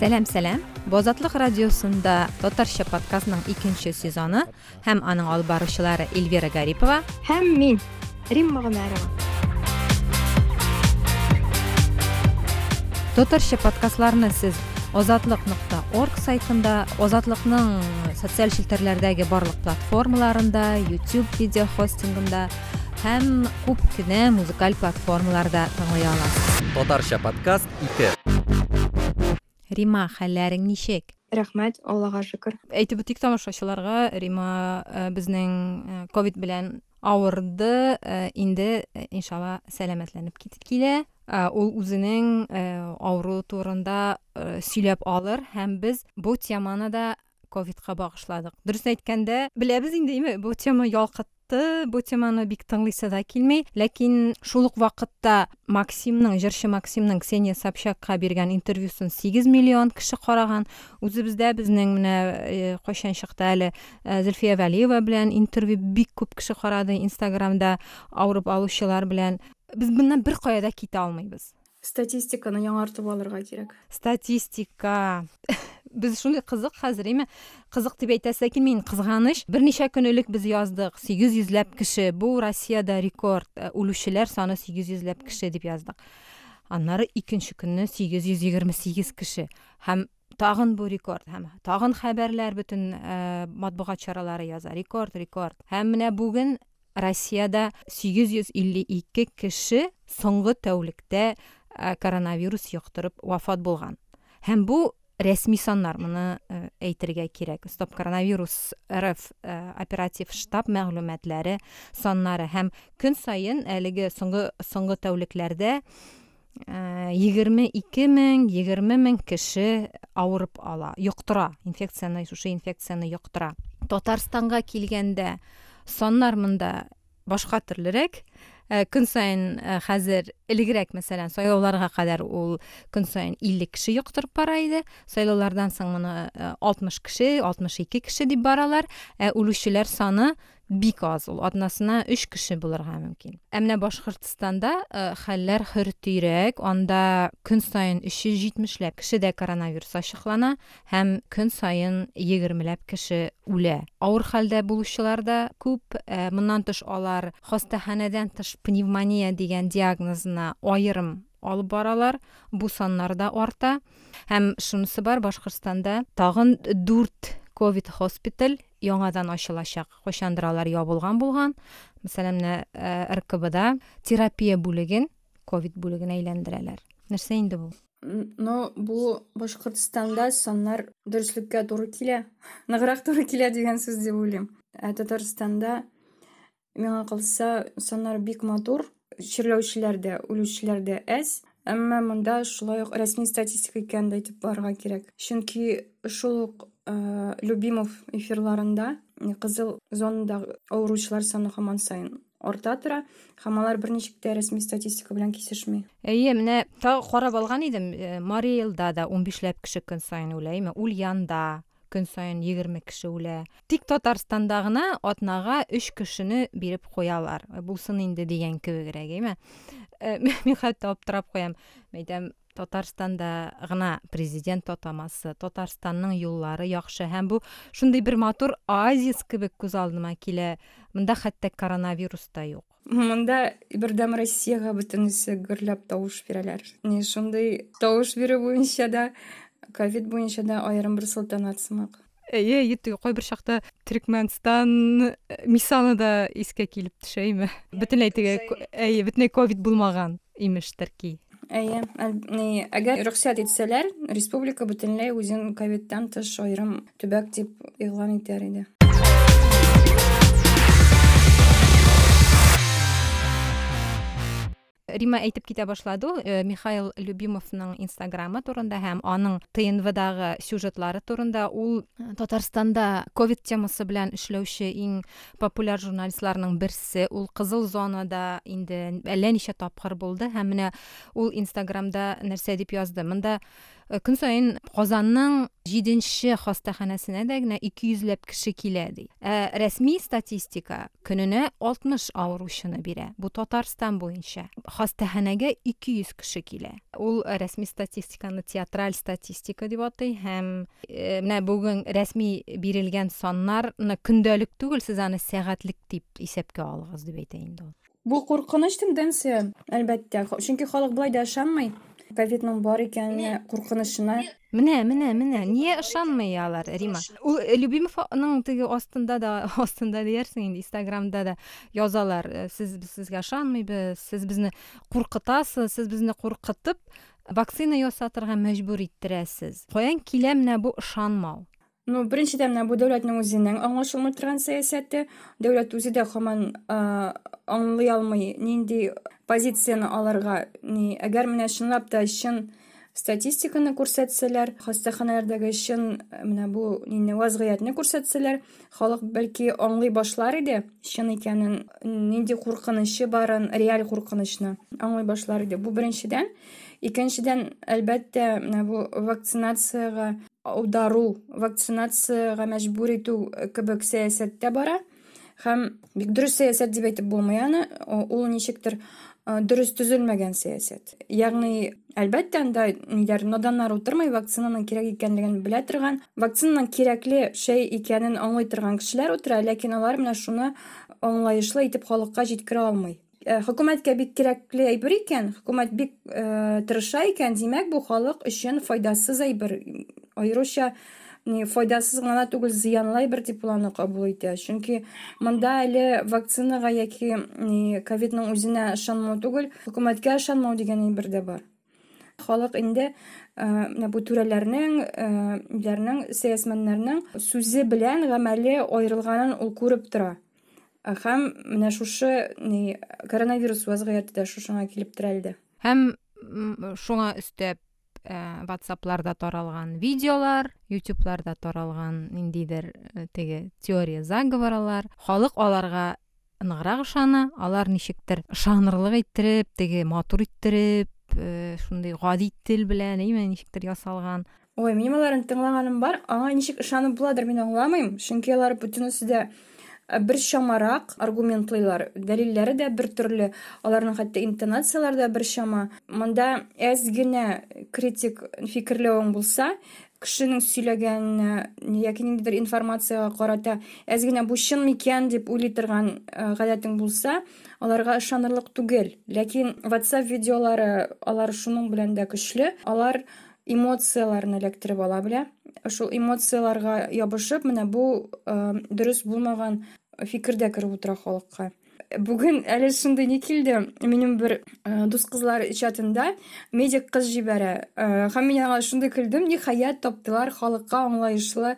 сәлем сәлем. Бу азаттык радиосунда татарча подкастынын экинчи сезону һәм анын алып баруучулары эльвира гарипова һәм мен римма гомәрова. Татарча подкастларны сиз озатлык нукта орг сайтында озатлыкнын социаль челтерлердеги барлык платформаларында youtube видео хостингында һәм күп кенә музыкаль платформаларда тыңлый аласыз. Татарча подкаст ике. Рима хәлләрең ничек рәхмәт аллага шөкер. Әйтеп үтик тамашачыларга рима э, безнең э, ковид белән авырды э, инде иншалла сәламәтләнеп китеп килә. Ул үзенең авыру турында сөйләп алыр һәм без бу теманы да ковидка багышладык. Дөрес әйткәндә беләбез инде бу тема ялкыт бу теманы бик тыңлыйсы да килмәй ләкин шул ук вакытта максимның җырчы максимның ксения собчакка биргән интервьюсын сигез миллион кеше караган үзебездә безнең менә кайчан чыкты әле зөлфия вәлиева белән интервью бик күп кеше карады инстаграмда авырып алучылар белән без моннан бер кая да китә алмыйбыз статистиканы яңартып алырга кирәк статистика. Біз шундай қызық хәзер эме кызык дип әйтәсе килми кызганыч берничә көн элек без яздык сигез йөзләп кеше бу россияда рекорд э, үлүчеләр саны сигез йөзләп кеше дип яздык аннары икенче көнне сигез йөз егерме сигез кеше һәм тагын бу рекорд һәм тагын хәбәрләр бөтен ә, матбугат чаралары яза. Рекорд рекорд. Һәм менә бүген россияда сигез йөз илле ике кеше соңгы тәүлектә ә, коронавирус вафат һәм рәсми саннар моны әйтергә кирәк. Стоп коронавирус рф оператив штаб мәгълүматлары саннары һәм көн сайын әлеге соңгы соңгы тәүлекләрдә егерме ике мең егерме мең кеше авырып ала йоктыра инфекцияны шушы инфекцияны йоктыра. Татарстанга килгәндә саннар монда башка төрлерәк. Э, көн сайын э, хәзер элегрәк мәсәлән сайлауларга кадәр ул көн сайын илле кеше йоктырып бара иде. Сайлаулардан соң моны э, алтмыш кеше алтмыш ике кеше дип баралар. Ә үлүчеләр саны бик аз ул. Атнасына өч кеше булырга мөмкин. Ә менә башкортстанда хәлләр хөртөйрәк анда көн сайын өч йөз җитмешләп кешедә коронавирус ачыклана һәм көн сайын егермеләп кеше үлә. Авыр хәлдә булучылар да күп. Ә, моннан тыш алар хастаханәдән тыш пневмония дигән диагнозына аерым алып баралар. Бу саннар да арта. Һәм шунысы бар башкортстанда тагын дүрт ковид хоспиталь яңадан ачылачак кайчандыр алар ябылган булган. Мәсәлән менә ркбда терапия бүлеген ковид бүлегенә әйләндерәләр. Нәрсә инде бу? Но бу башкортстанда саннар дөреслеккә туры килә. Ныграк туры килә дигән сүз дип уйлыйм. Ә татарстанда миңа калса саннар бик матур. Чирләүчеләр дә үлүчеләр дә әз. Әмма статистика Э, любимов эфирларында кызыл зонадагы ооручулар саны хаман сайын арта тора һәм алар берничек тә рәсми статистика белән кисешми. Әйе менә тагы карап алган идем. Э, мари элда да он бишләп кеше көн сайын үлә ульянда көн сайын егерме кеше үлә. Тик татарстанда гына атнага өч кешене биреп куялар булсын инде дигән кебегрәк эме э, мин хәтта аптырап куям. Әйтәм татарстанда гына президент атамасы. Татарстанның юллары яхшы. Һәм бу шундый бер матур оазис кебек күз алдыма килә. Монда хәтта коронавирус та юк. Монда бердәм россияга бөтенесе гөрләп тавыш бирәләр. Не шундый тавыш бирү буенча да ковид буенча да аерым бер сылтанат сымак. Әйе теге кайбер чакта төрекмәнстан мисалы да искә килеп төшә име. Бөтенләй теге әйе бөтенләй ковид булмаган имештер ки әйе әгәр рөхсәт итсәләр республика бөтенләй үзен ковидтан тыш аерым төбәк дип игълан итәр иде Рима әйтеп китә башлады э, михаил любимовның инстаграмы турында һәм аның тнвдагы сюжетлары турында ул э, татарстанда ковид темасы белән эшләүче иң популяр журналистларның берсе. Ул кызыл зонада инде әллә ничә тапкыр булды һәм менә ул инстаграмда нәрсә дип язды. Монда җиденче хастаханәсенә дә генә ике йөзләп кеше килә ди. Ә рәсми статистика көненә алтмыш авыручыны бирә бу татарстан ике йөз кеше килә. Ул рәсми статистиканы театраль статистика дип атый һәм менә бүген рәсми бирелгән саннарны көндәлек түгел сез аны сәгатьлек дип исәпкә алыгыз дип әйтә инде ул. Бу куркыныч тенденция, ковидның бар икәненә, куркынычына. Менә, менә, менә, нигә ышанмый алар, Рима? Ул Любимовның теге астында да, астында диярсең инде, Инстаграмда да язалар. Сез сезгә ышанмыйбыз, сез безне куркытасыз, сез безне куркытып, вакцина ясатырга мәҗбүр иттерәсез. Каян килә менә бу ышанмау? Ну, беренчедән менә бу дәүләтнең үзенең аңлашылмый торган сәясәте, дәүләт үзе дә һаман аңлый алмый, нинди позицияны алырга. Ни, әгәр менә чынлап та чын статистиканы күрсәтсәләр, хастаханәләрдәге чын менә бу нинди вазгыятьне күрсәтсәләр, халык бәлки аңлый башлар иде, чын икәнен, нинди куркынычы барын, реаль куркынычны аңлый башлар иде. Бу беренчедән. Икенчедән, әлбәттә, менә бу вакцинацияга аудару вакцинацияга мәжбүр итү кебек сәясәттә бара. Һәм бик дөрес сәясәт дип әйтеп булмый аны ул ничектер дөрес төзелмәгән сәясәт. Ягъни әлбәттә анда ниләр наданнар утырмый вакцинаның кирәк икәнлеген белә торган вакцинаның кирәкле шәй икәнен аңлый торган кешеләр утыра ләкин алар менә шуны аңлаешлы итеп халыкка җиткерә алмый. Хөкүмәткә бик кирәкле әйбер икән. Хөкүмәт бик тырыша икән димәк бу халык өчен файдасыз әйбер. Аеруча файдасыз гына түгел зыянлы әйбер дип ул аны кабул итә. Чөнки монда әле вакцинага яки ковидның үзенә ышанмау түгел хөкүмәткә ышанмау дигән әйбер дә бар. Халык инде менә бу түрәләрнең иләрнең сәясмәннәрнең сүзе белән гамәле аерылганын ул күреп тора. Һәм менә шушы коронавирус вазгыяте дә шушыңа килеп терәлде һәм шуңа өстәп ватсапларда таралган видеолар ютубларда таралган ниндидер теге теория заговорлар халык аларга ныграк ышана алар ничектер ышанырлык иттереп теге матур иттереп шундай гади тел белән әйме ничектер ясалган. Ой минем аларны тыңлаганым бар аңа ничек ышанып буладыр мин аңламыйм. Чөнки алар бөтенесе дә бер чамарак аргументлыйлар дәлилләре дә бер төрле аларның хәтта интонациялары да бер чама монда әз генә критик фикерләвең булса кешенең сөйләгәненә яки ниндидер информацияга карата әз генә бу чын микән? дип уйлый торган гадәтең булса аларга ышанырлык түгел. Ләкин whatsapp видеолары алар шуның белән дә көчле. Алар эмоцияларны эләктереп ала белә. Шул эмоцияларга ябышып менә бу дөрес булмаган фикердә кереп утыра халыкка. Бүген әле шундый ни килде минем бер дус кызлар чатында медик кыз җибәрә һәм мин аңа шундый көлдем. Ниһаять таптылар халыкка аңлаешлы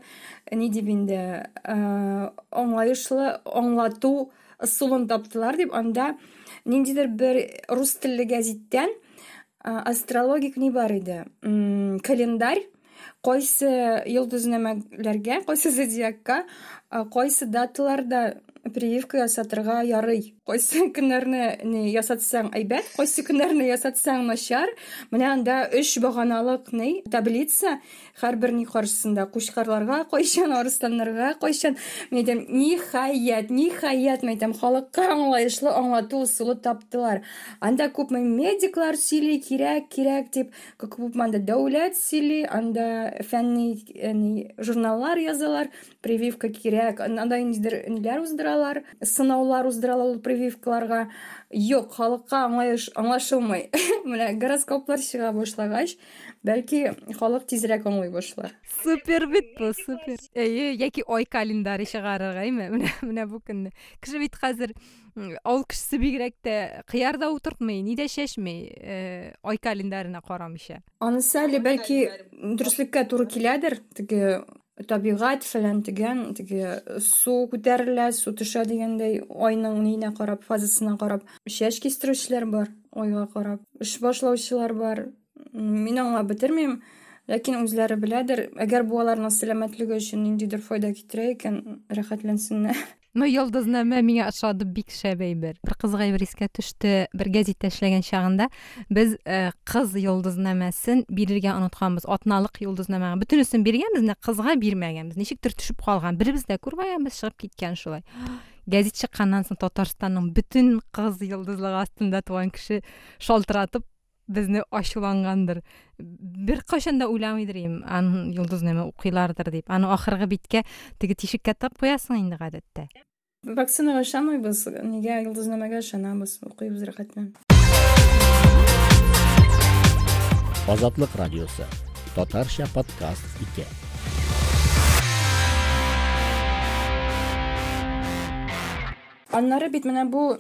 ни дип инде. Аңлаешлы аңлату ысулын таптылар дип анда ниндидер бер рус телле гәзиттән астрологик ни бар иде. Календарь кайсы йолдызнамәләргә кайсы зодиакка кайсы даталарда прививка ясатырга ярый кайсы көннәрне ясатсаң әйбәт кайсы көннәрне ясатсаң начар менә анда өч баганалык ни таблица һәрбер ни каршысында кучкарларга кайчан арыстаннарга кайчан мен әйтәм ниһаять ниһаять мен әйтәм халыкка аңлаешлы аңлату ысулы таптылар анда күпме медиклар сөйли кирәк кирәк дип күпме анда дәүләт сөйли. Анда фәнни журналлар язалар. Прививка кирәк анда ниндидер уздыралар сынаулар уздыралар прививкаларга юк халыкка аңлашылмый менә гороскоплар чыга башлагач бәлки халык тизрәк аңлый башлар. Супер бит бу супер. Әйе яки ай календаре чыгарырга әйме менә менә бу көнне. Кеше бит хәзер авыл кешесе бигрәк тә кыярда утыртмый ни дә чәчмәй ай календарына карамыйча. Анысы әле бәлки дөреслеккә туры киләдер? Теге табигать фәлән тегән теге су күтәрелә су төшә дигәндәй айның ниенә карап фазасына карап чәч кистерүчеләр бар айга карап эш башлаучылар бар мин аңлап бетермим ләкин үзләре беләдер әгәр бу аларның сәламәтлеге өчен ниндидер файда китерә икән рәхәтләнсеннәр ну йолдызнама миңа ошады бик шәп әйбер бер кызык әйбер искә төште бер гәзиттә эшләгән чагында без кыз йолдызнамасын бирергә онытканбыз атналык йолдызнамага бөтенесен биргәнбез менә кызга бирмәгәнбез. Ничектер төшеп калган. Беребез дә күрмәгәнбез чыгып киткән шулай. Гәзит чыкканнан соң татарстанның бөтен кыз йолдызлыгы астында туган кеше шалтыратып безне ачулангандыр бер кайчан да уйламыйдыр идем аның йолдызнама укыйлардыр дип аны ахыргы биткә теге тишеккә тыгып куясың инде гадәттә вакцинаға ышанмыйбыз неге йолдызнамага ышанабыз укыйбыз рәхәт менен азатлык радиосы татарча подкаст ике аннары бит менә бу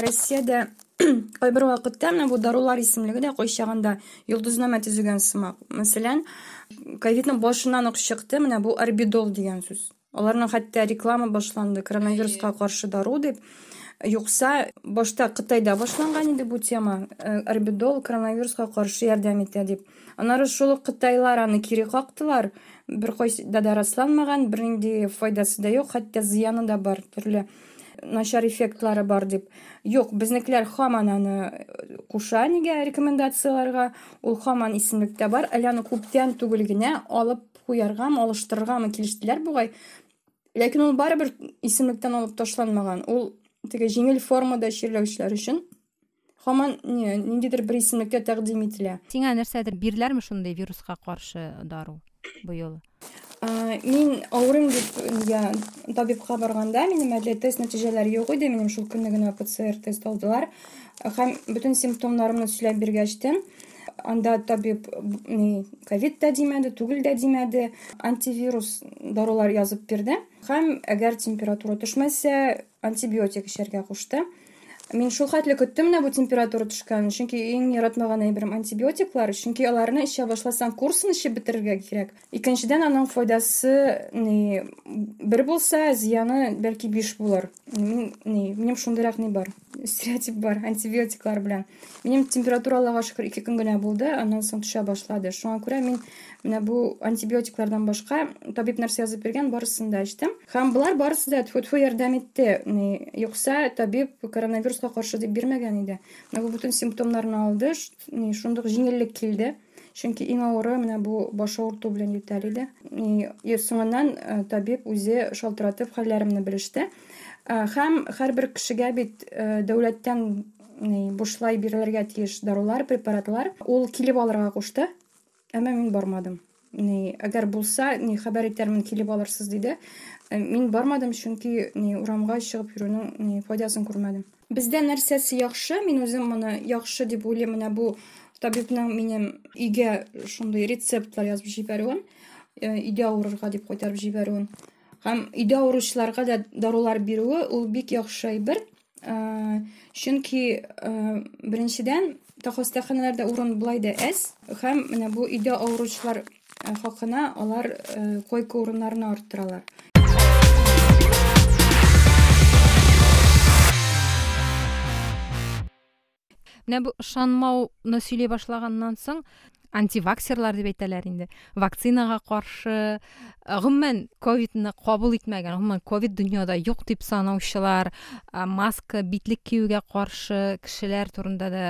россиядә кайбер вакытта менә бу дарулар исемлеге дә кайчагында йолдызнама төзегән сымак мәсәлән ковидның башыннан ук чыкты менә бу орбидол дигән сүз аларның хәтта реклама башланды коронавируска каршы дару дип юкса башта кытайда башланган иде бу тема. Орбидол коронавируска каршы ярдәм итә дип аннары шул кытайлар аны кире кактылар бер кайсыда да расланмаган бернинди файдасы да юк хәтта зыяны да бар төрле начар эффектлары бар дип юк безнекеләр һаман аны куша нигә рекомендацияларга ул һаман исемлектә бар. Әле аны күптән түгел генә алып куяргамы алыштырыргамы килештеләр бугай ләкин ул барыбер исемлектән алып ташланмаган ул теге җиңел формада чирләүчеләр өчен һаман ниндидер бер исемлектә тәкъдим ителә сиңа нәрсәдер бирделәрме шундай вируска каршы дару быел мин авырыйм дип неге табибка барганда минем әле тест нәтиҗәләре юк иде минем шул көнне генә пцр тест алдылар. Һәм бөтен симптомнарымны сөйләп биргәчтен анда табиб ковид да димәде түгел дә димәде антивирус дарулар язып бирде. Һәм әгәр температура төшмәсә антибиотик эчәргә кушты. Мин шул хәтле көттем менә бу температура төшкәнен, чөнки иң яратмаган әйберем антибиотиклар, чөнки аларны эчә башласаң, курсын эчеп бетерергә кирәк. Икенчедән, аның файдасы ни бер булса, зыяны бәлки 5 булыр. Мин ни, минем шундыйрак ни бар. Стереотип бар антибиотиклар белән. Минем температура Аллага шөкер 2 көн генә булды, аннан соң төшә башлады. Шуңа күрә мин менә бу антибиотиклардан башка табиб нәрсә язып биргән, барысын да эчтем. Һәм булар барысы да тфу-тфу ярдәм итте. Ни, юкса табиб коронавирус вирусқа каршы дип бирмәгән иде. Менә бу бөтен симптомнарны алды шундук җиңеллек килде чөнки иң авыры менә бу баш авырту белән ютәр иде. Соңыннан э, табиб үзе шалтыратып хәлләремне белеште һәм һәрбер кешегә бит дәүләттән бушлай бирелергә тиеш дарулар препаратлар ул килеп алырга кушты. Әмма мин бармадым. Әгәр булса хәбәр итәрмен килеп алырсыз диде. Мин бармадым чөнки урамга чыгып йөрүнең файдасын күрмәдем. бездә нәрсәсе яхшы мин үзем моны яхшы дип уйлыйм менә бу табибның минем өйгә шундый рецептлар язып җибәрүен өйдә авырырга дип кайтарып җибәрүен һәм өйдә авыручыларга да дарулар бирүе ул бик яхшы әйбер чөнки беренчедән хастаханәләрдә урын болай да әз һәм менә бу өйдә авыручылар хакына алар койка урыннарын арттыралар Менә бу ышанмауны сөйләй башлаганнан соң антиваксерлар дип әйтәләр инде. Вакцинага каршы гомумән ковидны кабул итмәгән гомумән ковид дөньяда юк дип санаучылар маска битлек киюгә каршы кешеләр турында да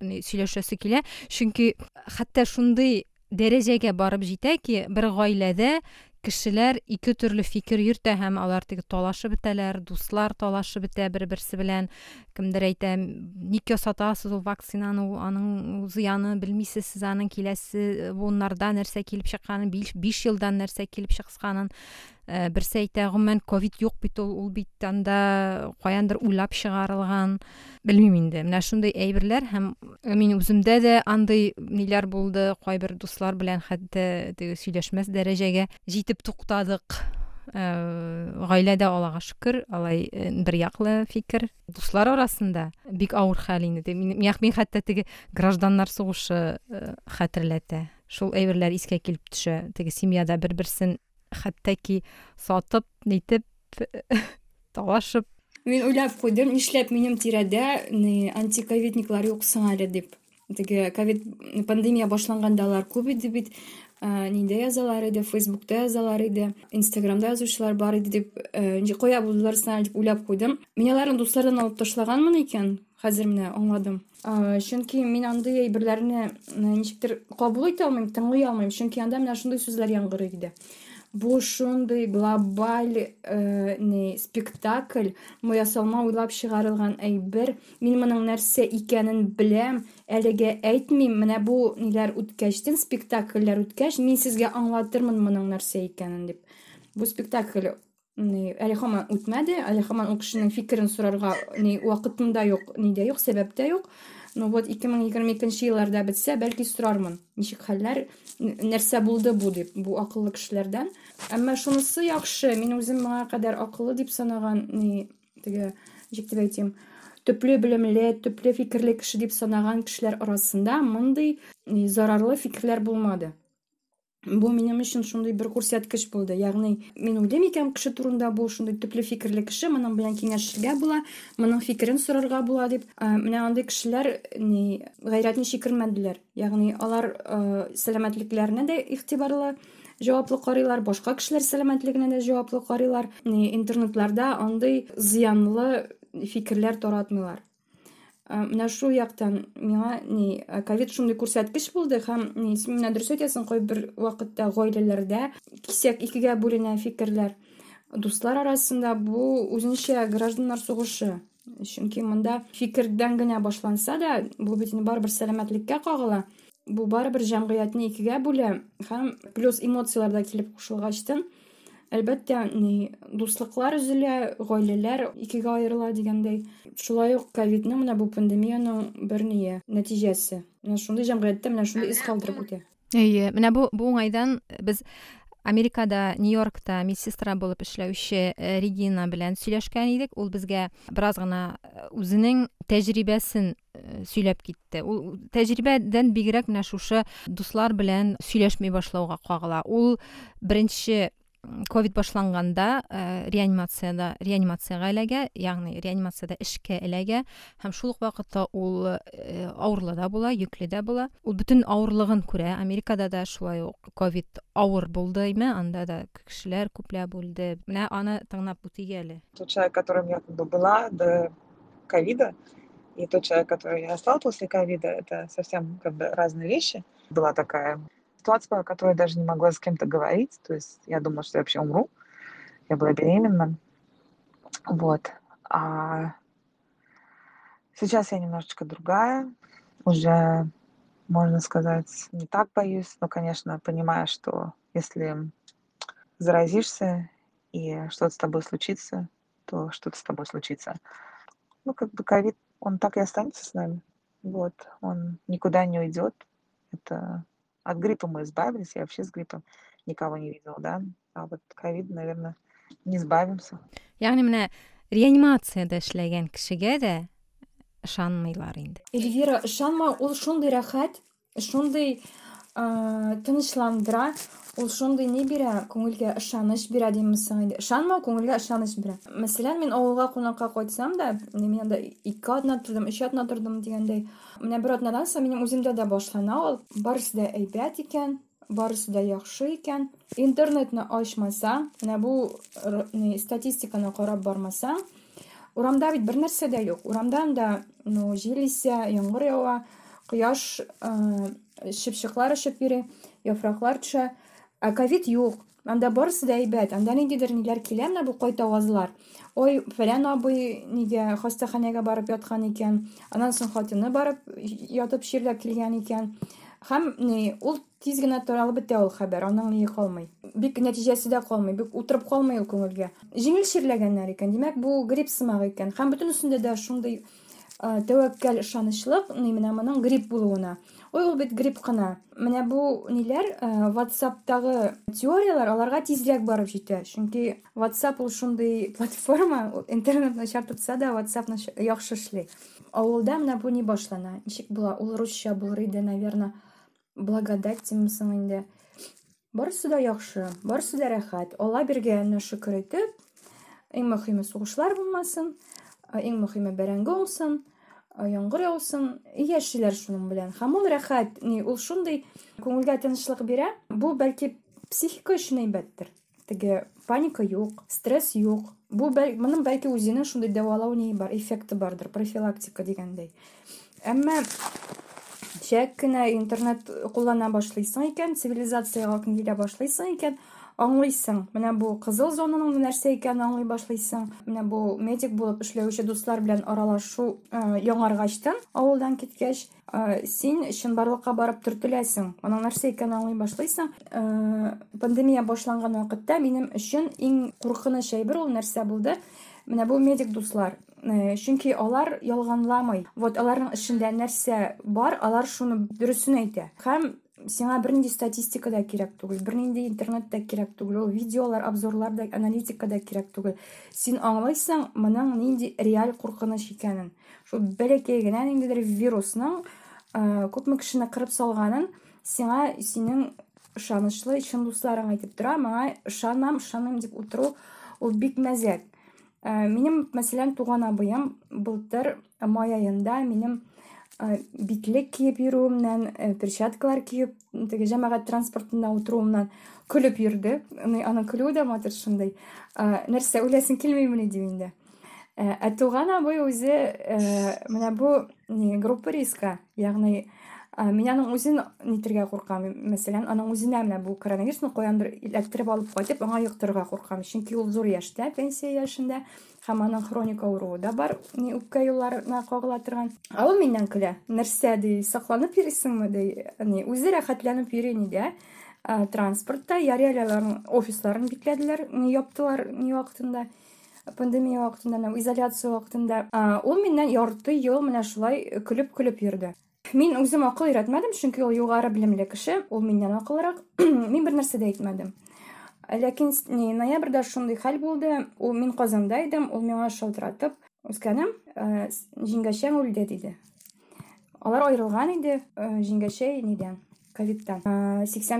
сөйләшәсе килә. Чөнки хәтта шундый дәрәҗәгә барып җитә ки бер гаиләдә кешеләр ике төрле фикер йөртә һәм алар теге талашып бетәләр дуслар талашып бетә бер берсе белән. Кемдер әйтә ник ясатасыз ул вакцинаны аның зыяны белмисез сез аның киләсе буыннарда нәрсә килеп чыкканын биш елдан нәрсә килеп чыкканын берсе әйтә гомумән ковид юк бит ул ул бит анда каяндыр уйлап чыгарылган. Белмим инде. Менә шундый әйберләр һәм э, мин үземдә дә андый ниләр булды кайбер дуслар белән хәтта теге сөйләшмәс дәрәҗәгә җитеп туктадык. Э, гаиләдә аллага шөкер алай бер яклы фикер. Дуслар арасында бик авыр хәл инде. Мин хәтта теге гражданнар сугышы хәтерләтә. Шул әйберләр искә килеп төшә. Теге семьяда бер берсен хәтта сатып нитеп талашып. Мин уйлап куйдым нишләп минем тирәдә антиковидниклар юк соң әле дип теге ковид пандемия башланганда алар күп иде бит. Ниндә язалар иде? Фейсбукта язалар иде инстаграмда язучылар бар иде дип кая булдылар дип уйлап куйдым мин аларны дуслардан алып ташлаганмын икән хәзер менә аңладым. Чөнки мин андый әйберләрне ничектер кабул итә алмыйм тыңлый алмыйм. Чөнки анда менә шундый сүзләр яңгырый иде. Шундый глобаль э, не спектакль мы ясалма уйлап чыгарылган әйбер мин моның нәрсә икәнен беләм әлегә әйтмим менә бу ниләр үткәчтен спектакльләр үткәч мин сезгә аңлатырмын моның нәрсә икәнен дип. Бу спектакль әле һаман үтмәде. Әле һаман ул кешенең фикерен сорарга ни вакытым да юк ни дә юк тә юк. Ну вот ике мең егерме икенче елларда бетсә бәлки сорармын ничек хәлләр нәрсә булды бу дип бу акыллы кешеләрдән. Әмма шунысы яхшы мин үзем моңа кадәр акыллы дип санаган ни теге ничек дип әйтим төпле белемле төпле фикерле кеше арасында мондый зарарлы фикерләр булмады. бу минем өчен шундый бер күрсәткеч булды ягъни мин уйлыйм икән кеше турында бу шундый төпле фикерле кеше моның белән киңәшергә була моның фикерен сорарга була дип менә андый кешеләр ни гайрәтне чикермәделәр ягъни алар сәламәтлекләренә дә игътибарлы җаваплы карыйлар башка кешеләр сәламәтлегенә дә җаваплы карыйлар интернетларда андый зыянлы фикерләр таратмыйлар менә шул яктан миңа ни ковид шундый күрсәткеч булды һәм син менә дөрес әйтәсең кайбер вакытта гаиләләрдә кисәк икегә бүленә фикерләр дуслар арасында бу үзенчә гражданнар сугышы чөнки монда фикердән генә башланса да бу бит барыбер сәламәтлеккә кагыла бу барыбер җәмгыятьне икегә бүлә һәм плюс эмоциялар да килеп кушылгачтын әлбәттә ни дуслыклар өзелә гаиләләр икегә аерыла дигәндәй. Шулай ук ковидның менә бу пандемияның бер ние нәтиҗәсе. Менә шундый җәмгыятьтә менә шундый ис калдырып үтә. Әйе менә бу бу уңайдан без америкада нью йоркта медсестра булып эшләүче э, регина белән сөйләшкән идек. Ул безгә бераз гына э, үзенең тәҗрибәсен э, сөйләп китте. Ул тәҗрибәдән бигрәк менә шушы дуслар белән сөйләшми башлауга кагыла. Ул беренче ковид башланганда э, реанимацияда реанимацияга эләгә ягъни реанимацияда эшкә эләгә һәм шул ук вакытта ул э, авырлы да була йөкле дә була. Ул бөтен авырлыгын күрә. Америкада да шулай ук ковид авыр булдымы анда да кешеләр күпләп үлде. Менә аны тыңлап үтик әле. Тот человек которым я была до ковида и тот человек который я стал после ковида это совсем как бы разные вещи. Была такая ситуация, о которой я даже не могла с кем-то говорить. То есть я думала, что я вообще умру. Я была беременна. Вот. А сейчас я немножечко другая. Уже, можно сказать, не так боюсь. Но, конечно, понимаю, что если заразишься и что-то с тобой случится, то что-то с тобой случится. Ну, как бы ковид, он так и останется с нами. Вот, он никуда не уйдет. Это от гриппа мы избавились, я вообще с гриппом никого не видела, да, а вот ковид, наверное, не избавимся. Яғни менә реанимацияда эшләгән кешегә дә ышанмыйлар инде. Эльвира, ышанма, ул шундый рәхәт, шундый тынычландыра, ул шундый ни бирә күңелгә ышаныч бирә димсең инде ышанма күңелгә ышаныч бирә мәсәлән мин авылга кунакка кайтсам да мин анда ике атна тордым өч атна тордым дигәндәй менә бер атнадан соң минем үземдә дә башлана ул барысы да әйбәт икән барысы да яхшы икән интернетны ачмасаң менә бу статистиканы карап бармасаң урамда бит бер нәрсә дә юк урамда анда ну җил исә яңгыр ява кояш чыпчыклар очып йөри яфраклар төшә Ә ковид юк. Анда барысы да әйбәт. Анда ниндидер ниләр килә менә бу кайтавазлар. Ой, фәлән абый нигә хастаханәгә барып яткан икән. Аннан соң хатыны барып ятып чирләп килгән икән. Һәм ни, ул тиз генә таралып бетә ул хәбәр. Аның ни калмый. Бик нәтиҗәсе дә калмый. Бик утырып калмый ул күңелгә. Җиңел чирләгәннәр икән. Димәк, бу грипп сымак икән. Һәм бөтен өстендә дә шундый тәвәккәл ышанычлык, ни менә моның грипп булуына. ой ул бит грипп кына менә бу ниләр ватсаптагы теориялар аларга тизрәк барып җитә чөнки ватсап ул шундый платформа интернет начар тотса да ватсап яхшы эшли авылда менә бу ни башлана ничек була ул русча булыр иде наверно благодать димсең инде барысы да яхшы барысы да рәхәт алла биргәненә шөкер итеп иң мөһиме сугышлар булмасын Иң мөһиме бәрәңге уңсын яңгыр яусын яшиләр шуның белән. Һәм ул рәхәт ни ул шундый күңелгә тынычлык бирә. Бу бәлки психика өчен әйбәттер. Теге паника юк стресс юк. Бу моның бәлки үзенең шундый дәвалау ни бар эффекты бардыр профилактика дигәндәй. Әмма шәк кенә интернет куллана башлыйсың икән цивилизацияга килә башлыйсың икән аңлыйсың. Менә бу кызыл зонаның нәрсә икәнен аңлый башлыйсың. Менә бу медик булып эшләүче дуслар белән аралашу яңаргачтан авылдан киткәч син чынбарлыкка барып төртеләсең. Аның нәрсә икәнен аңлый башлыйсың. Пандемия башланган вакытта минем өчен иң куркыныч әйбер ул нәрсә булды. Менә бу медик дуслар. Чөнки алар ялганламый. Вот аларның эшендә нәрсә бар алар шуны дөресен әйтә. Һәм сиңа бернинди статистика да кирәк түгел бернинди интернет та кирәк түгел ул видеолар обзорлар да аналитика да кирәк түгел син аңлыйсың моның нинди реаль куркыныч икәнен шул бәләкәй генә ниндидер вирусның күпме кешене кырып салганын сиңа синең ышанычлы чын дусларың әйтеп тора моңа ышанам дип утыру ул бик мәзәк минем мәсәлән туган абыем былтыр май аенда минем битлек киеп йөрүемнән перчаткалар киеп теге җәмәгать транспортында утыруымнан көлеп йөрде аның көлүе дә матур шундай нәрсә уйлайсың килмимени дим инде. Ә туган абый үзе менә бу группа риска. Ягъни мин аның үзен нитергә куркам. Мәсәлән аның үзенә менә бу коронавирусны каяндыр эләктереп алып кайтып аңа йоктырырга куркам. Чөнки ул зур яшьтә пенсия яшендә. Һәм аның хроник авыруы да бар. Үпкә юлларына кагыла торган ә ул миннән көлә нәрсә ди сакланып йөрисеңме ди? Ни үзе рәхәтләнеп йөри ни транспортта ярый әле офисларын бикләделәр ни яптылар ни вакытында пандемия вакытында изоляция вакытында. Ул миннән ярты ел менә шулай көлеп көлеп йөрде мин үзем акыл өйрәтмәдем чөнки ул югары белемле кеше ул миннән акыллырак мин бер нәрсә дә әйтмәдем ләкин ноябрьдә шундый хәл булды. Ул мин казанда идем ул миңа шалтыратып үскәнем җиңгәчәң үлде диде. Алар аерылган иде җиңгәчәй нидән ковидтан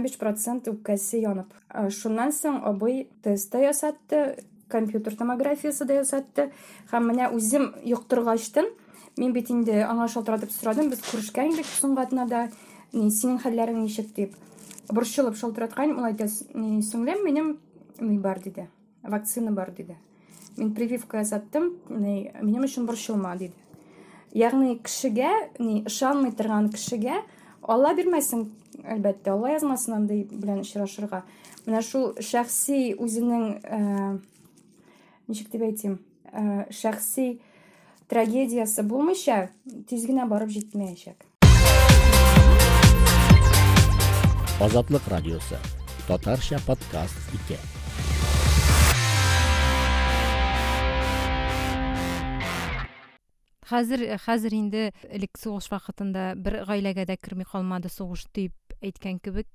биш процент үпкәсе янып. Шуннан соң абый тест та ясатты компьютер томографиясы да ясатты. Һәм менә үзем йоктыргачтын мин бит инде аңа шалтыратып сорадым без күрешкән идек соңгы атнада синең хәлләрең ничек дип. Борчылып шалтыраткан ул әйтә сеңлем минем ни бар диде вакцина бар диде мин прививка ясаттым минем өчен борчылма диде ягъни кешегә ни ышанмый торган кешегә алла бирмәсен әлбәттә алла язмасын андай белән очрашырга менә шул шәхси үзенең ничек дип әйтим шәхси трагедиясы булмыйча тиз генә барып җитмәячәк азатлык радиосы. Татарча подкаст итә хәзер хәзер инде элек сугыш вакытында бер гаиләгә дә керми калмады сугыш дип әйткән кебек.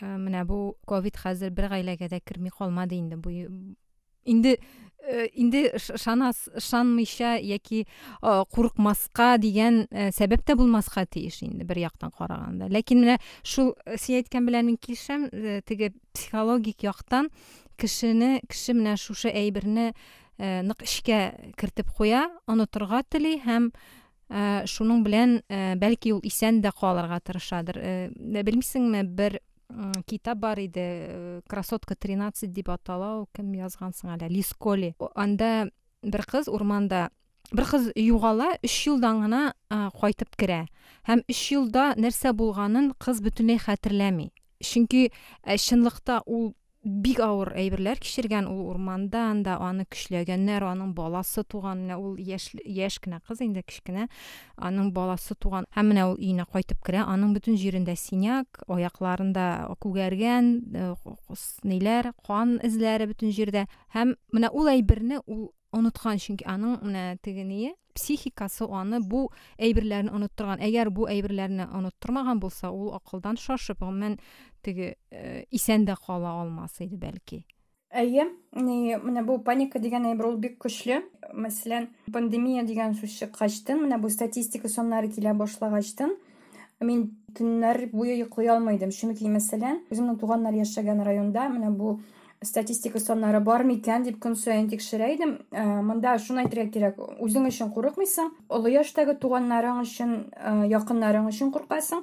Менә бу ковид хәзер бер гаиләгә дә керми калмады инде. Бу инде инде ышанас ышанмыйча яки курыкмаска дигән сәбәп тә булмаска тиеш инде бер яктан караганда. Ләкин менә шул син әйткән белән мин килешәм теге психологик яктан кешене кеше менә шушы әйберне нык эчкә кертеп куя онытырга тели һәм шуның белән бәлки ул исән дә калырга тырышадыр. Белмисеңме бер китап бар иде красотка тринадцать дип атала ул кем язган соң әле лисколи анда бер кыз урманда бер кыз югала өч елдан гына кайтып керә һәм өч елда нәрсә булганын кыз бөтенләй хәтерләми. Чөнки чынлыкта ул бик авыр әйберләр кичергән ул урманда анда аны көчләгәннәр аның баласы туган менә ул яшь яшь кенә кыз инде аның баласы туган һәм менә ул өенә кайтып керә. Аның бөтен җирендә синяк аякларында күгәргән ниләр кан эзләре бөтен җирдә. Һәм менә ул әйберне ул оныткан чөнки аның менә теге ние психикасы аны бу әйберләрне оныттырган әгәр бу әйберләрне оныттырмаган булса ул акылдан шашып гомумән теге исән дә кала алмас иде бәлки әйе менә бу паника дигән әйбер ул бик көчле мәсәлән пандемия дигән сүз чыккачтын менә бу статистика саннары килә башлагачтын мин төннәр буе йоклый алмый идем чөнки мәсәлән үземнең туганнар яшәгән районда менә бу статистика саннары бар микән дип көн саен тикшерә идем ә, монда шуны әйтергә кирәк үзең өчен курыкмыйсың олы яшьтәге туганнарың өчен ә, якыннарың өчен куркасың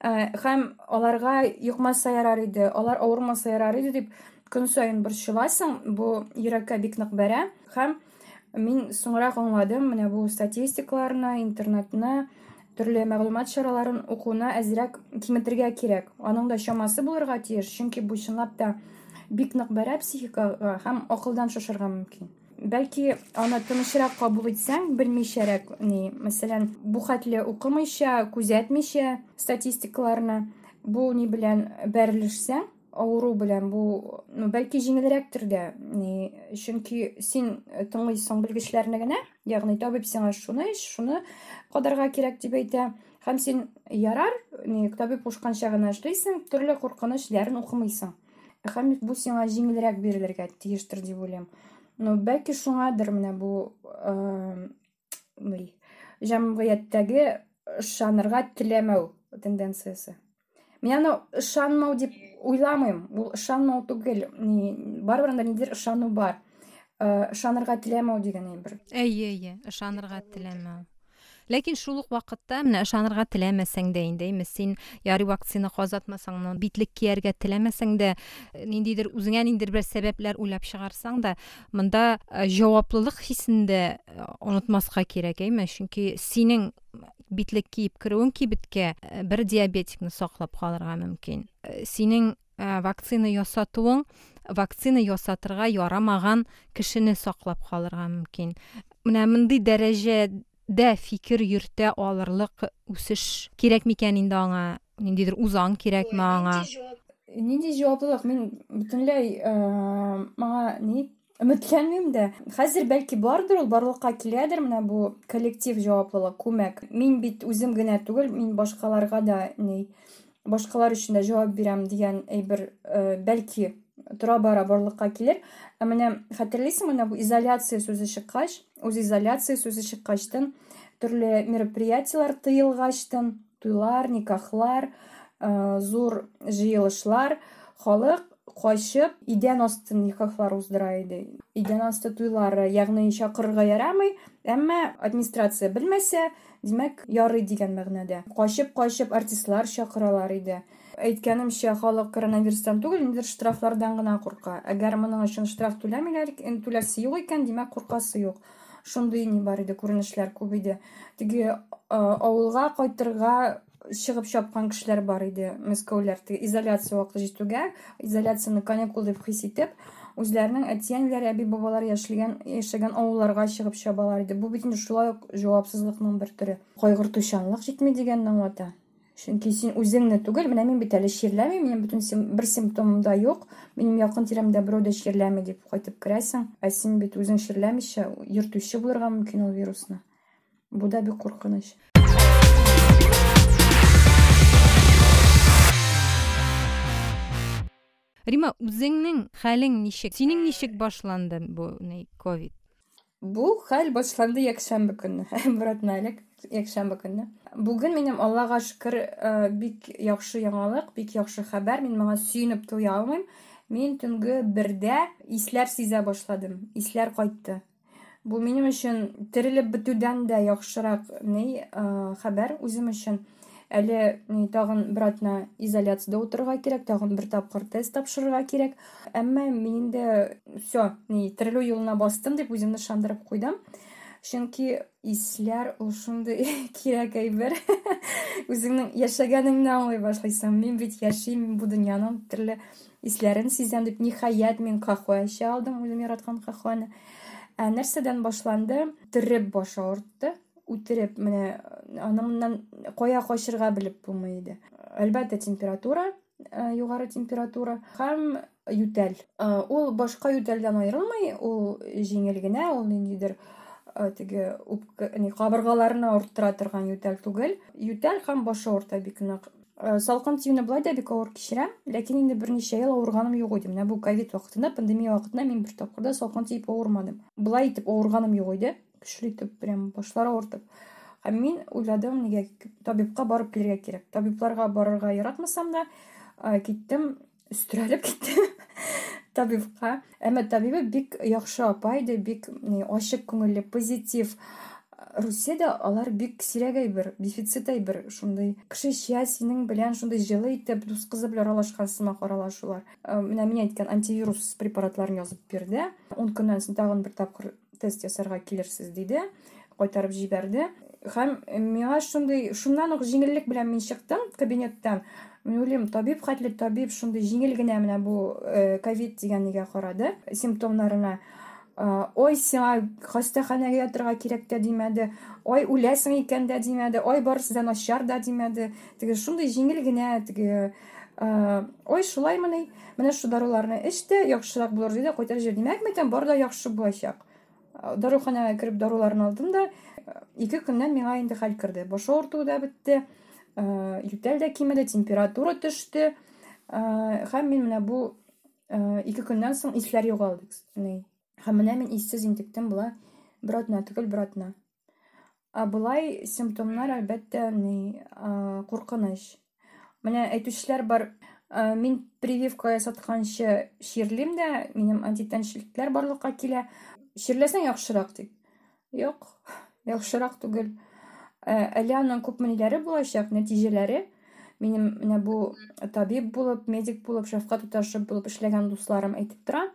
ә, һәм аларга йокмаса ярар иде алар авырмаса ярар иде дип көн саен борчыласың бу йөрәккә бик нык бәрә һәм мин соңрак аңладым менә бу статистикаларны интернетны төрле мәгълүмат чараларын укуына әзрәк киметергә кирәк аның да чамасы булырга тиеш чөнки бу чынлап та бик нык бәрә психикага һәм акылдан шашырга мөмкин бәлки аны тынычрак кабул итсәң белмичәрәк ни мәсәлән бу хәтле укымыйча күзәтмичә статистикаларны бу ни белән бәрелешсәң авыру белән бу ну, бәлки җиңелрәктер дә ни чөнки син тыңлыйсың белгечләрне генә ягъни табиб сиңа шуны ич шуны кадарга кирәк дип әйтә һәм син ярар ни табиб кушканча гына эшлисең төрле куркыныч эшләрен укымыйсың һәм бу сиңа җиңелрәк бирелергә тиештер дип уйлыйм. Ну бәлки шуңадыр менә бу ни җәмгыятьтәге ышанырга теләмәү тенденциясе. Мин аны ышанмау дип уйламыйм. Ул ышанмау түгел. Барыбер анда ниндидер ышану бар. Ышанырга теләмәү дигән әйбер. Әйе әйе ышанырга теләмәү. Ләкин шул ук вакытта менә ышанырга теләмәсәң дә инде әйме? Син ярый вакцина казатмасаң битлек кияргә теләмәсәң дә ниндидер үзеңә ниндидер бер сәбәпләр уйлап чыгарсаң да монда җаваплылык хисен дә онытмаска кирәк әйме? Чөнки синең битлек киеп керүең кибеткә бер диабетикны саклап калырга мөмкин. Синең вакцина ясатуың вакцина ясатырга ярамаган кешене саклап калырга мөмкин. Менә мондый дәрәҗә дә фикер йөртә алырлык үсеш кирәк микән инде аңа ниндидер узан кирәкме аңа нинди җаваплылык мин бөтенләй маңа ни өметләнмим дә хәзер бәлки бардыр ул барлыкка киләдер менә бу коллектив җаваплылык күмәк мин бит үзем генә түгел мин башкаларга да ни башкалар өчен дә җавап бирәм дигән әйбер бәлки тора бара килер ә хәтерлисеңме менә бу изоляция сүзе чыккач үз изоляция сүзе чыккачтын төрле мероприятиялар тыелгачтын туйлар никахлар зур җыелышлар халык качып идән асты никахлар уздыра иде идән асты туйлары ягъни чакырырга ярамый әмма администрация белмәсә димәк ярый дигән мәгънәдә качып качып артистлар чакыралар иде. Әйткәнемчә халык коронавирустан түгел ниндидер штрафлардан гына курка әгәр моның өчен штраф түләмиләр түләсе юк икән димәк куркасы юк. Шундый ни бар иде күренешләр күп иде теге авылга кайтырга чыгып чапкан кешеләр бар иде мәскәүләр теге изоляция вакыты җитүгә изоляцияны каникул дип хис итеп үзләренең әти әниләре әби бабалары яшәгән яшәгән авылларга чыгып чабалар иде бу бит инде шулай ук җавапсызлыкның бер төре кайгыртучанлык җитми дигәнне аңлата чөнки син үзеңне түгел менә мин бит әле чирләмим минем бөтен бер симптомым да юк минем якын тирәмдә берәү дә чирләми дип кайтып керәсең ә син бит үзең чирләмичә йөртүче булырга мөмкин ул вирусны бу да бик куркыныч рима үзеңнең хәлең ничек синең ничек башланды бу ковид бу хәл башланды якшәмбе көнне бер элек якшәмбе көнне бүген минем аллага шөкер бик яхшы яңалык бик яхшы хәбәр мин моңа сөенеп туя алмыйм мин төнге бердә исләр сизә башладым исләр кайтты бу минем өчен терелеп бетүдән дә яхшырак ни хәбәр үзем өчен әле ни тагын бер атна изоляциядә утырырга кирәк тагын бер тапкыр тест тапшырырга кирәк әмма мин инде все ни терелү юлына бастым дип үземне ышандырып куйдым Чөнки исләр ул шундый кирәк әйбер. Үзеңнең яшәгәнеңне аңлый башлыйсың. Мин бит яшим мин бу дөньяның төрле исләрен сизәм дип ниһаять мин кахва эчә алдым үзем яраткан кахваны ә нәрсәдән башланды? Төреп баш авыртты. Үтереп менә аны моннан кая качырга белеп булмый иде. Әлбәттә температура югары температура һәм ютәл. Ул башка ютәлдән аерылмый ул җиңел генә ул ниндидер теге кабыргаларны авырттыра торган ютәл түгел. Ютәл һәм баш авырта бик нык салкын тиюне болай да бик авыр кичерәм ләкин инде берничә ел авырганым юк иде менә бу ковид вакытында пандемия вакытында мин бер тапкыр да салкын тиеп авырмадым болай итеп авырганым юк иде көчле итеп прям башлары авыртып һәм мин уйладым нигә табибка барып килергә кирәк. Табибларга барырга яратмасам да киттем өстерәлеп киттем. табибка эми табиби бик яхшы апа иде бик ачык күңелле позитив. Русияда алар бик сирәк әйбер дефицит әйбер шундай кеше синең белән шундай җылы итеп дус кызы белән аралашкан сымак аралашулар. Менә мин әйткән антивирус препаратларын язып бирде ун көннән соң тагын бер тапкыр тест ясарга килерсез диде кайтарып җибәрде һәм миңа шундай шуннан ук җиңеллек белән мин чыктым кабинеттан мен уйлыйм табиб хәтле табиб шундай җиңел генә менә бу ковид дигәнегә карады симптомнарына. Ой сиңа хастаханәгә ятырга кирәк тә димәде. Ой үләсең икән дә димәде. Ой барысы да начар да димәде. Теге шундый җиңел генә теге ой шулаймы ни менә шу даруларны эч тә яхшырак булыр диде. Кайтарып җибәрде димәк микән бар да яхшы булачак даруханәгә кереп даруларны алдым да ике көннән миңа инде хәл керде баш авыртуы да бетте йүтәл дә кимеде температура төште һәм мин менә бу ике көннән соң исләр югалды һәм менә мин иссез интектем була бер атна түгел бер атна ә болай симптомнар әлбәттә ни куркыныч менә әйтүчеләр бар мин прививка ясатканчы чирлим дә минем антитәнчелекләр барлыкка килә чирләсәң яхшырак ди юк Яхшырак түгел. Әле аның күпме ниләре булачак нәтиҗәләре минем менә бу табиб булып медик булып шәфкать туташып булып эшләгән дусларым әйтеп тора.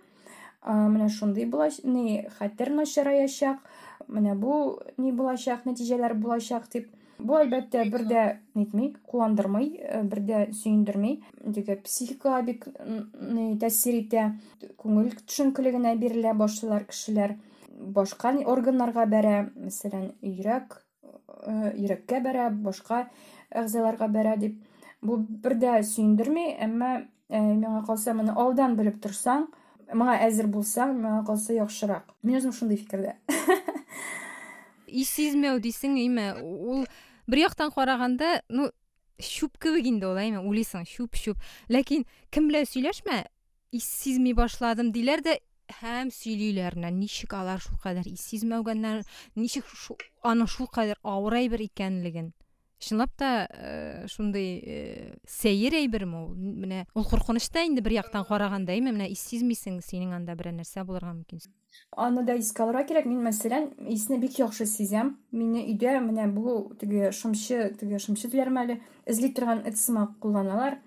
Менә шундый ни хәтер начараячак менә бу ни булачак нәтиҗәләр булачак дип. Бу әлбәттә бер дә нитми куандырмый бер дә сөендерми теге психикага бик тәэсир итә. Күңел төшенкелегенә бирелә башлыйлар кешеләр. Башка органнарга бәрә мәсәлән йөрәк йөрәккә бәрә башка әгъзаларга бәрә дип. Бу бер дә сөендерми әмма миңа калса моны алдан белеп торсаң мага әзер булсаң мага калса яхшырак. Мин өзүм ушундай фикирде ис сизмәү дисең эме ул бер яктан караганда ну чүп кебек инде ул эме уйлыйсың чүп ләкин кем белән сөйләшмә ис сизми башладым диләр дә һәм сөйлиләр ничек алар шулкадәр ис сизмәгәннәр ничек аның шулкадәр авыр әйбер икәнлеген. Чынлап та шундай сәер әйберме ул? Менә ул куркыныч та инде бер яктан караганда эме менә ис сизмисең синең анда берәр нәрсә булырга мөмкин. Аны да искә алырга кирәк. Мин мәсәлән исне бик яхшы сизәм. Мине өйдә менә бу теге шымчы теге шымчы диләрме әле. Эзли торган эт сымак кулланалар.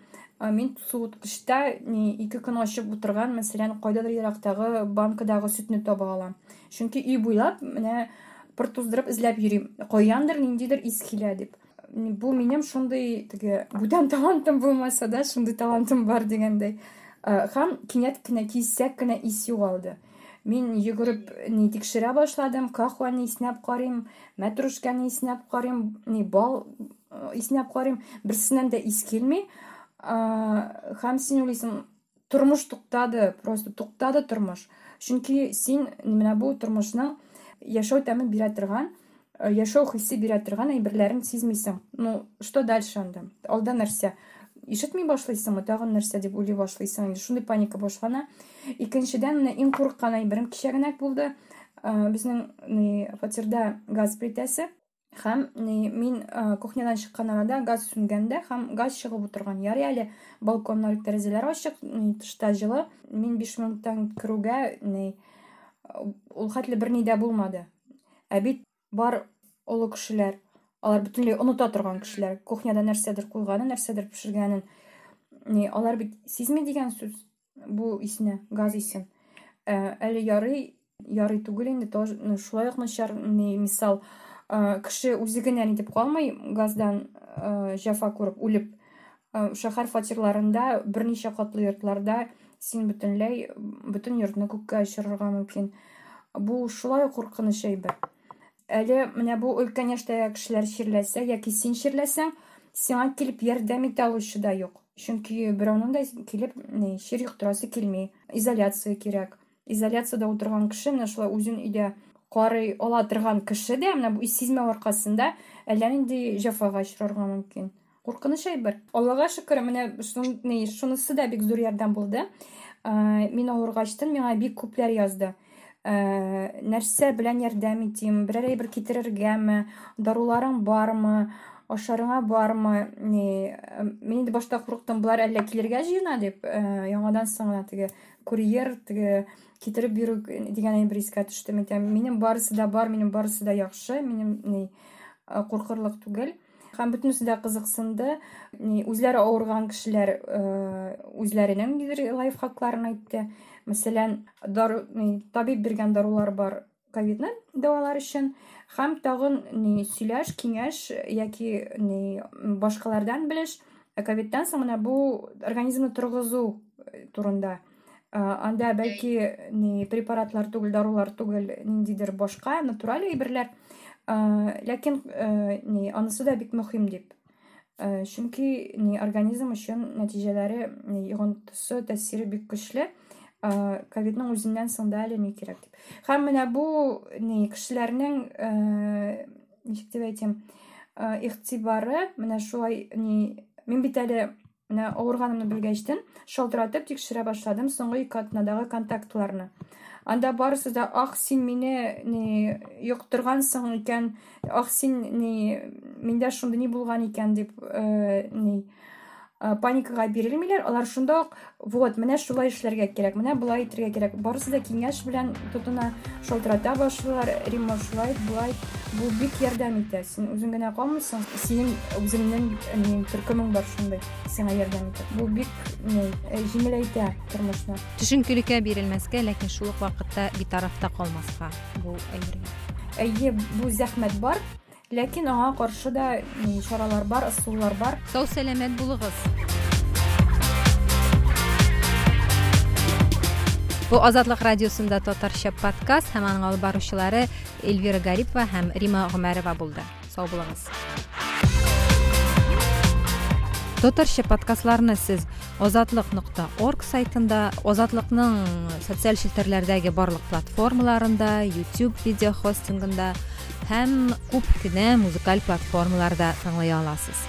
Мин суыткычта ни ике көн ачып утырган мәсәлән кайдадыр ерактагы банкадагы сөтне таба алам. Чөнки өй буйлап менә пыр туздырып эзләп йөрим. Каяндыр ниндидер ис килә дип. Бул менин ушундай тиги бүтән талантым болмаса да ушундай талантым бар дегендей һәм кинәт кенә киссәк кенә ис югалды мин йөгереп ни тикшерә башладым кахваны иснәп карыйм мәтрүшкәне иснәп карыйм ни бал иснәп карыйм. Берсеннән дә ис килми. Һәм син уйлыйсың тормыш туктады просто туктады тормыш. Чөнки син менә бу тормышның яшәү тәмен бирә торган яшәү хисе бирә торган әйберләрен сизмисең. Ну что дальше анда? Алда нәрсә? Ишетми башлыйсыңмы? Тагын нәрсә дип уйлый башлыйсың? Инде шундый паника башлана. Икенчедән менә иң курыккан әйберем кичә генә булды. Безнең фатирда газ плитәсе. һәм мин кухнядан чыккан арада газ сүнгәндә һәм газ чыгып утырган ярый әле балконнар тәрәзәләр ачык тышта җылы мин биш минуттан керүгә ул хәтле берни дә булмады ә бит бар олы кешеләр алар бөтенләй оныта торган кешеләр кухняда нәрсәдер куйганын нәрсәдер пешергәнен ни алар бит сизми дигән сүз бу исенә газ исен әле ярый ярый түгел инде тоже шулай ук начар мисал кеше үзе генә ни дип калмый газдан җәфа күреп үлеп шәһәр фатирларында берничә катлы йортларда син бөтенләй бөтен йортны күккә очырырга мөмкин бу шулай ук куркыныч әйбер әле менә бу өлкән яшьтәге кешеләр чирләсә яки син чирләсәң сиңа килеп ярдәм итә алучы да юк. Чөнки берәүнең дә килеп чир йоктырасы килми изоляция кирәк изоляциядә утырган кеше менә шулай үзен өйдә карый ала торган кеше дә менә бу сизмәү аркасында әллә нинди җәфага очрарга мөмкин куркыныч әйбер аллага шөкер менә шунысы да бик зур ярдәм булды мин авыргачтын миңа бик күпләр язды нәрсә белән ярдәм итим берәр әйбер китерергәме даруларың бармы ашарыңа бармы не мин инде башта курыктым булар әллә килергә җыена дип яңадан соң гына теге курьер теге китереп бирү дигән бер искә төште минем барысы да бар минем барысы да яхшы минем ни куркырлык түгел һәм бөтенесе дә кызыксынды үзләре авырган кешеләр үзләренең лайфхакларын әйтте мәсәлән табиб биргән дарулар бар ковидны дәвалар өчен һәм тагын ни сөйләш киңәш яки ни башкалардан белеш ковидтан соң менә бу организмны торгызу турында. Анда бәлки ни препаратлар түгел дарулар түгел ниндидер башка натураль әйберләр. Ләкин ни анысы да бик мөһим дип. Чөнки ни организм өчен нәтиҗәләре йогынтысы тәэсире бик көчле. Ковидның үзеннән соң да әле ни кирәк дип. Һәм менә бу ни кешеләрнең ничек дип әйтим игътибары менә шулай ни мин бит әле менә авырганымны белгәчтен шалтыратып тикшерә башладым соңгы ике атнадагы контактларны анда барысы да ах син мине ни йоктыргансың икән ах син ни миндә шундый ни булган икән? дип ни. Паникага бирелмиләр алар шунда ук вот менә шулай эшләргә кирәк менә болай итәргә кирәк барысы да киңәш белән тотына шалтырата башлыйлар римма шулай болай бу бик ярдәм итә син үзең генә калмыйсың синең үзеңнең төркемең бар шундай сиңа ярдәм итә бу бик җиңеләйтә тормышны төшенкелеккә бирелмәскә ләкин шул ук вакытта битарафта калмаска бу әйбергә әйе бу зәхмәт бар. Ләкин аңа каршы да чаралар бар ысуллар бар. Сау сәламәт булыгыз. Бу азатлык радиосында татарча подкаст һәм аның алып баручылары эльвира гарипова һәм рима гомәрова булды. Сау булыгыз. Татарча подкастларны сез орг сайтында озатлыкның социаль челтәрләрдәге барлык платформаларында youtube видео хостингында һәм күп кенә музыкаль платформаларда тыңлый аласыз